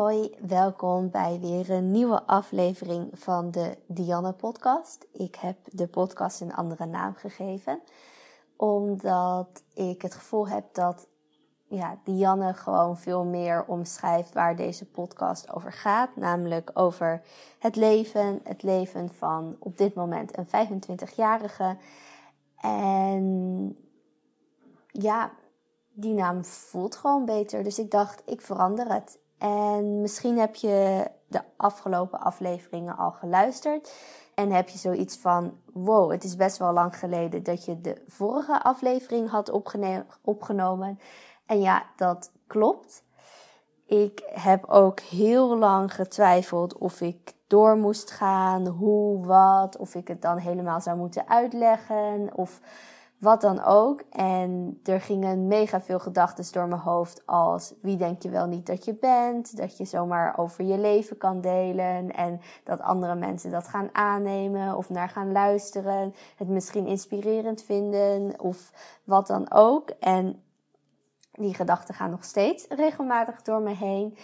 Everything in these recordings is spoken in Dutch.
hoi, welkom bij weer een nieuwe aflevering van de Dianne podcast. Ik heb de podcast een andere naam gegeven, omdat ik het gevoel heb dat ja, Dianne gewoon veel meer omschrijft waar deze podcast over gaat. Namelijk over het leven, het leven van op dit moment een 25-jarige. En ja, die naam voelt gewoon beter. Dus ik dacht, ik verander het. En misschien heb je de afgelopen afleveringen al geluisterd. En heb je zoiets van: wow, het is best wel lang geleden dat je de vorige aflevering had opgenomen. En ja, dat klopt. Ik heb ook heel lang getwijfeld of ik door moest gaan, hoe, wat, of ik het dan helemaal zou moeten uitleggen. Of wat dan ook. En er gingen mega veel gedachten door mijn hoofd als wie denk je wel niet dat je bent, dat je zomaar over je leven kan delen en dat andere mensen dat gaan aannemen of naar gaan luisteren, het misschien inspirerend vinden of wat dan ook. En die gedachten gaan nog steeds regelmatig door me heen.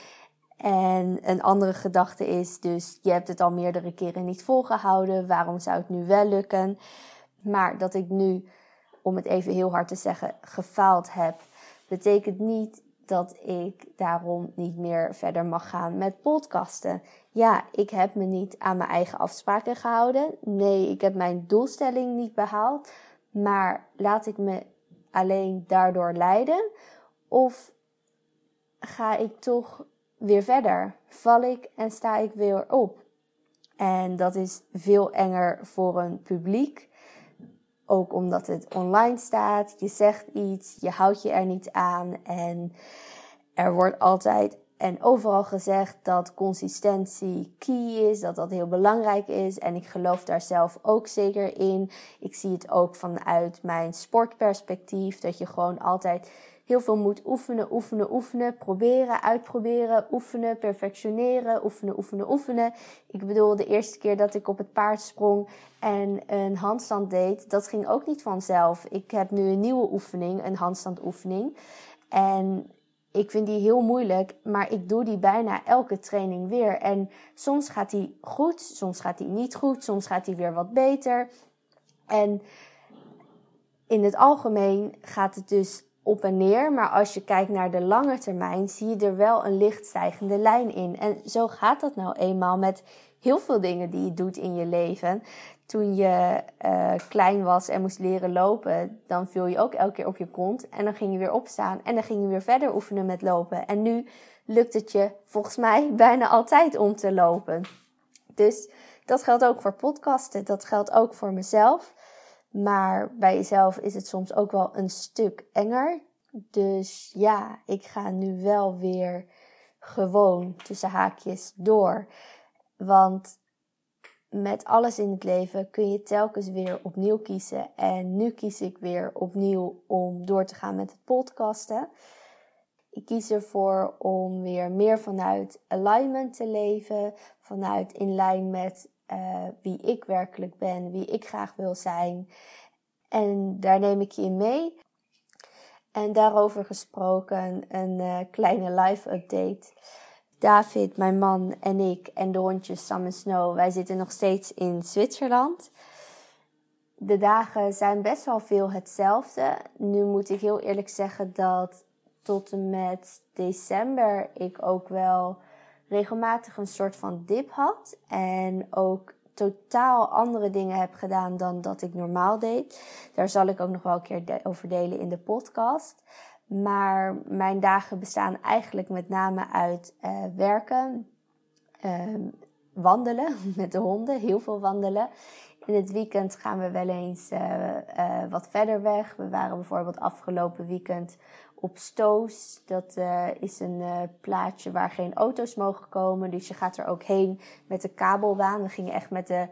En een andere gedachte is dus, je hebt het al meerdere keren niet volgehouden, waarom zou het nu wel lukken? Maar dat ik nu om het even heel hard te zeggen, gefaald heb, betekent niet dat ik daarom niet meer verder mag gaan met podcasten. Ja, ik heb me niet aan mijn eigen afspraken gehouden. Nee, ik heb mijn doelstelling niet behaald. Maar laat ik me alleen daardoor leiden? Of ga ik toch weer verder? Val ik en sta ik weer op? En dat is veel enger voor een publiek ook omdat het online staat. Je zegt iets, je houdt je er niet aan. En er wordt altijd en overal gezegd dat consistentie key is, dat dat heel belangrijk is. En ik geloof daar zelf ook zeker in. Ik zie het ook vanuit mijn sportperspectief, dat je gewoon altijd heel veel moet oefenen, oefenen, oefenen, proberen, uitproberen, oefenen, perfectioneren, oefenen, oefenen, oefenen. Ik bedoel, de eerste keer dat ik op het paard sprong en een handstand deed, dat ging ook niet vanzelf. Ik heb nu een nieuwe oefening, een handstandoefening. En ik vind die heel moeilijk, maar ik doe die bijna elke training weer. En soms gaat die goed, soms gaat die niet goed, soms gaat die weer wat beter. En in het algemeen gaat het dus op en neer. Maar als je kijkt naar de lange termijn, zie je er wel een licht stijgende lijn in. En zo gaat dat nou eenmaal met heel veel dingen die je doet in je leven. Toen je uh, klein was en moest leren lopen, dan viel je ook elke keer op je kont. En dan ging je weer opstaan en dan ging je weer verder oefenen met lopen. En nu lukt het je volgens mij bijna altijd om te lopen. Dus dat geldt ook voor podcasten. Dat geldt ook voor mezelf. Maar bij jezelf is het soms ook wel een stuk enger. Dus ja, ik ga nu wel weer gewoon tussen haakjes door. Want met alles in het leven kun je telkens weer opnieuw kiezen. En nu kies ik weer opnieuw om door te gaan met het podcasten. Ik kies ervoor om weer meer vanuit alignment te leven, vanuit in lijn met uh, wie ik werkelijk ben, wie ik graag wil zijn. En daar neem ik je in mee. En daarover gesproken een uh, kleine live update. David, mijn man en ik en de hondjes Sam en Snow, wij zitten nog steeds in Zwitserland. De dagen zijn best wel veel hetzelfde. Nu moet ik heel eerlijk zeggen dat tot en met december ik ook wel regelmatig een soort van dip had. En ook totaal andere dingen heb gedaan dan dat ik normaal deed. Daar zal ik ook nog wel een keer over delen in de podcast. Maar mijn dagen bestaan eigenlijk met name uit uh, werken, uh, wandelen met de honden, heel veel wandelen. In het weekend gaan we wel eens uh, wat verder weg. We waren bijvoorbeeld afgelopen weekend op Stoos. Dat uh, is een uh, plaatje waar geen auto's mogen komen. Dus je gaat er ook heen met de kabelbaan. We gingen echt met de,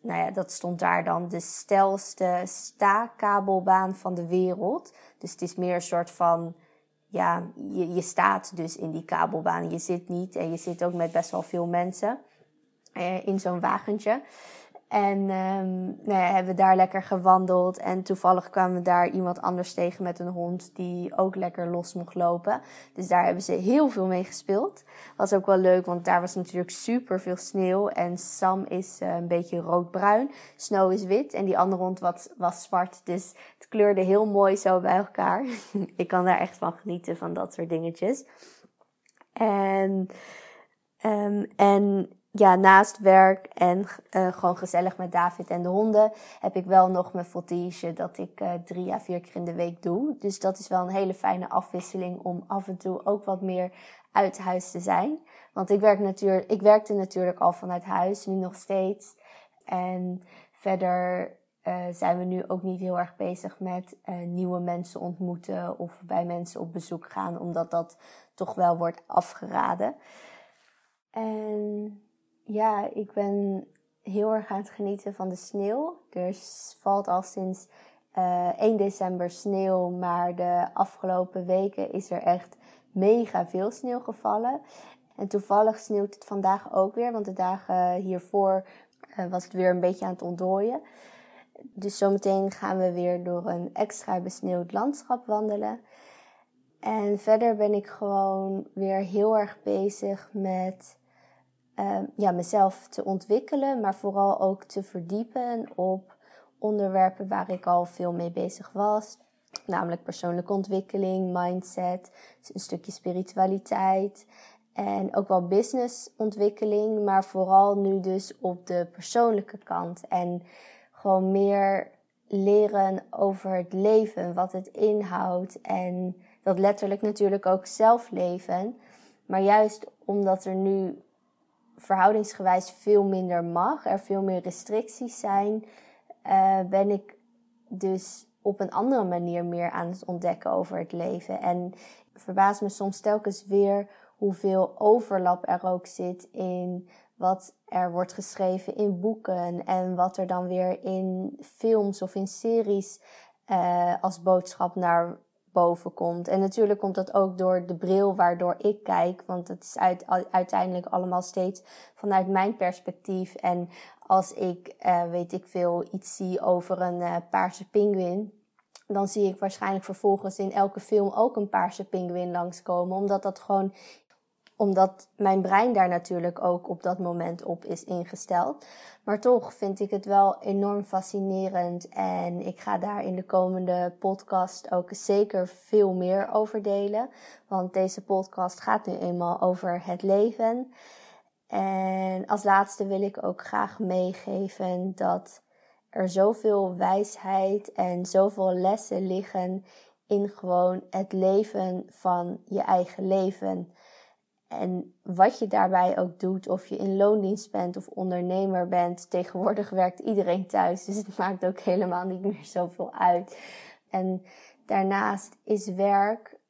nou ja, dat stond daar dan, de stelste staakabelbaan van de wereld. Dus het is meer een soort van, ja, je, je staat dus in die kabelbaan. Je zit niet en je zit ook met best wel veel mensen uh, in zo'n wagentje. En um, hebben we daar lekker gewandeld. En toevallig kwamen we daar iemand anders tegen met een hond die ook lekker los mocht lopen. Dus daar hebben ze heel veel mee gespeeld. Was ook wel leuk, want daar was natuurlijk super veel sneeuw. En Sam is uh, een beetje roodbruin. Snow is wit en die andere hond was, was zwart. Dus het kleurde heel mooi zo bij elkaar. Ik kan daar echt van genieten van dat soort dingetjes. En, um, en ja, naast werk en uh, gewoon gezellig met David en de honden, heb ik wel nog mijn voltige dat ik uh, drie à vier keer in de week doe. Dus dat is wel een hele fijne afwisseling om af en toe ook wat meer uit huis te zijn. Want ik, werk natuurlijk, ik werkte natuurlijk al vanuit huis, nu nog steeds. En verder uh, zijn we nu ook niet heel erg bezig met nieuwe mensen ontmoeten of bij mensen op bezoek gaan, omdat dat toch wel wordt afgeraden. En ja, ik ben heel erg aan het genieten van de sneeuw. Er valt al sinds uh, eh, 1 december sneeuw, maar de afgelopen weken is er echt mega veel sneeuw gevallen. En toevallig sneeuwt het vandaag ook weer, want de dagen hiervoor uh, was het weer een beetje aan het ontdooien. Dus zometeen gaan we weer door een extra besneeuwd landschap wandelen. En verder ben ik gewoon weer heel erg bezig met uh, ja, mezelf te ontwikkelen, maar vooral ook te verdiepen op onderwerpen waar ik al veel mee bezig was. Namelijk persoonlijke ontwikkeling, mindset, een stukje spiritualiteit en ook wel businessontwikkeling, maar vooral nu dus op de persoonlijke kant. En gewoon meer leren over het leven, wat het inhoudt en dat letterlijk natuurlijk ook zelf leven. Maar juist omdat er nu verhoudingsgewijs veel minder mag, er veel meer restricties zijn, uh, ben ik dus op een andere manier meer aan het ontdekken over het leven. En verbaast me soms telkens weer hoeveel overlap er ook zit in wat er wordt geschreven in boeken en wat er dan weer in films of in series uh, als boodschap naar boven komt. En natuurlijk komt dat ook door de bril waardoor ik kijk, want het is uit, uiteindelijk allemaal steeds vanuit mijn perspectief. En als ik, uh, weet ik veel, iets zie over een uh, paarse pinguïn, dan zie ik waarschijnlijk vervolgens in elke film ook een paarse pinguïn langskomen, omdat dat gewoon omdat mijn brein daar natuurlijk ook op dat moment op is ingesteld. Maar toch vind ik het wel enorm fascinerend. En ik ga daar in de komende podcast ook zeker veel meer over delen. Want deze podcast gaat nu eenmaal over het leven. En als laatste wil ik ook graag meegeven dat er zoveel wijsheid en zoveel lessen liggen in gewoon het leven van je eigen leven. En wat je daarbij ook doet, of je in loondienst bent of ondernemer bent, tegenwoordig werkt iedereen thuis, dus het maakt ook helemaal niet meer zoveel uit. En daarnaast is werk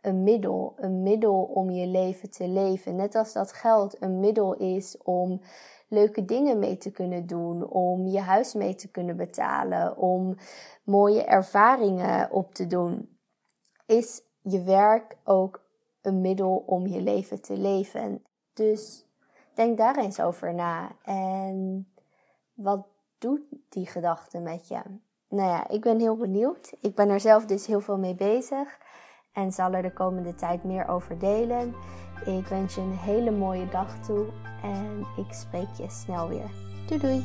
een middel, een middel om je leven te leven. Net als dat geld een middel is om leuke dingen mee te kunnen doen, om je huis mee te kunnen betalen, om mooie ervaringen op te doen, is je werk ook een middel om je leven te leven. Dus denk daar eens over na. En wat doet die gedachte met je? Nou ja, ik ben heel benieuwd. Ik ben er zelf dus heel veel mee bezig en zal er de komende tijd meer over delen. Ik wens je een hele mooie dag toe en ik spreek je snel weer. Doei doei!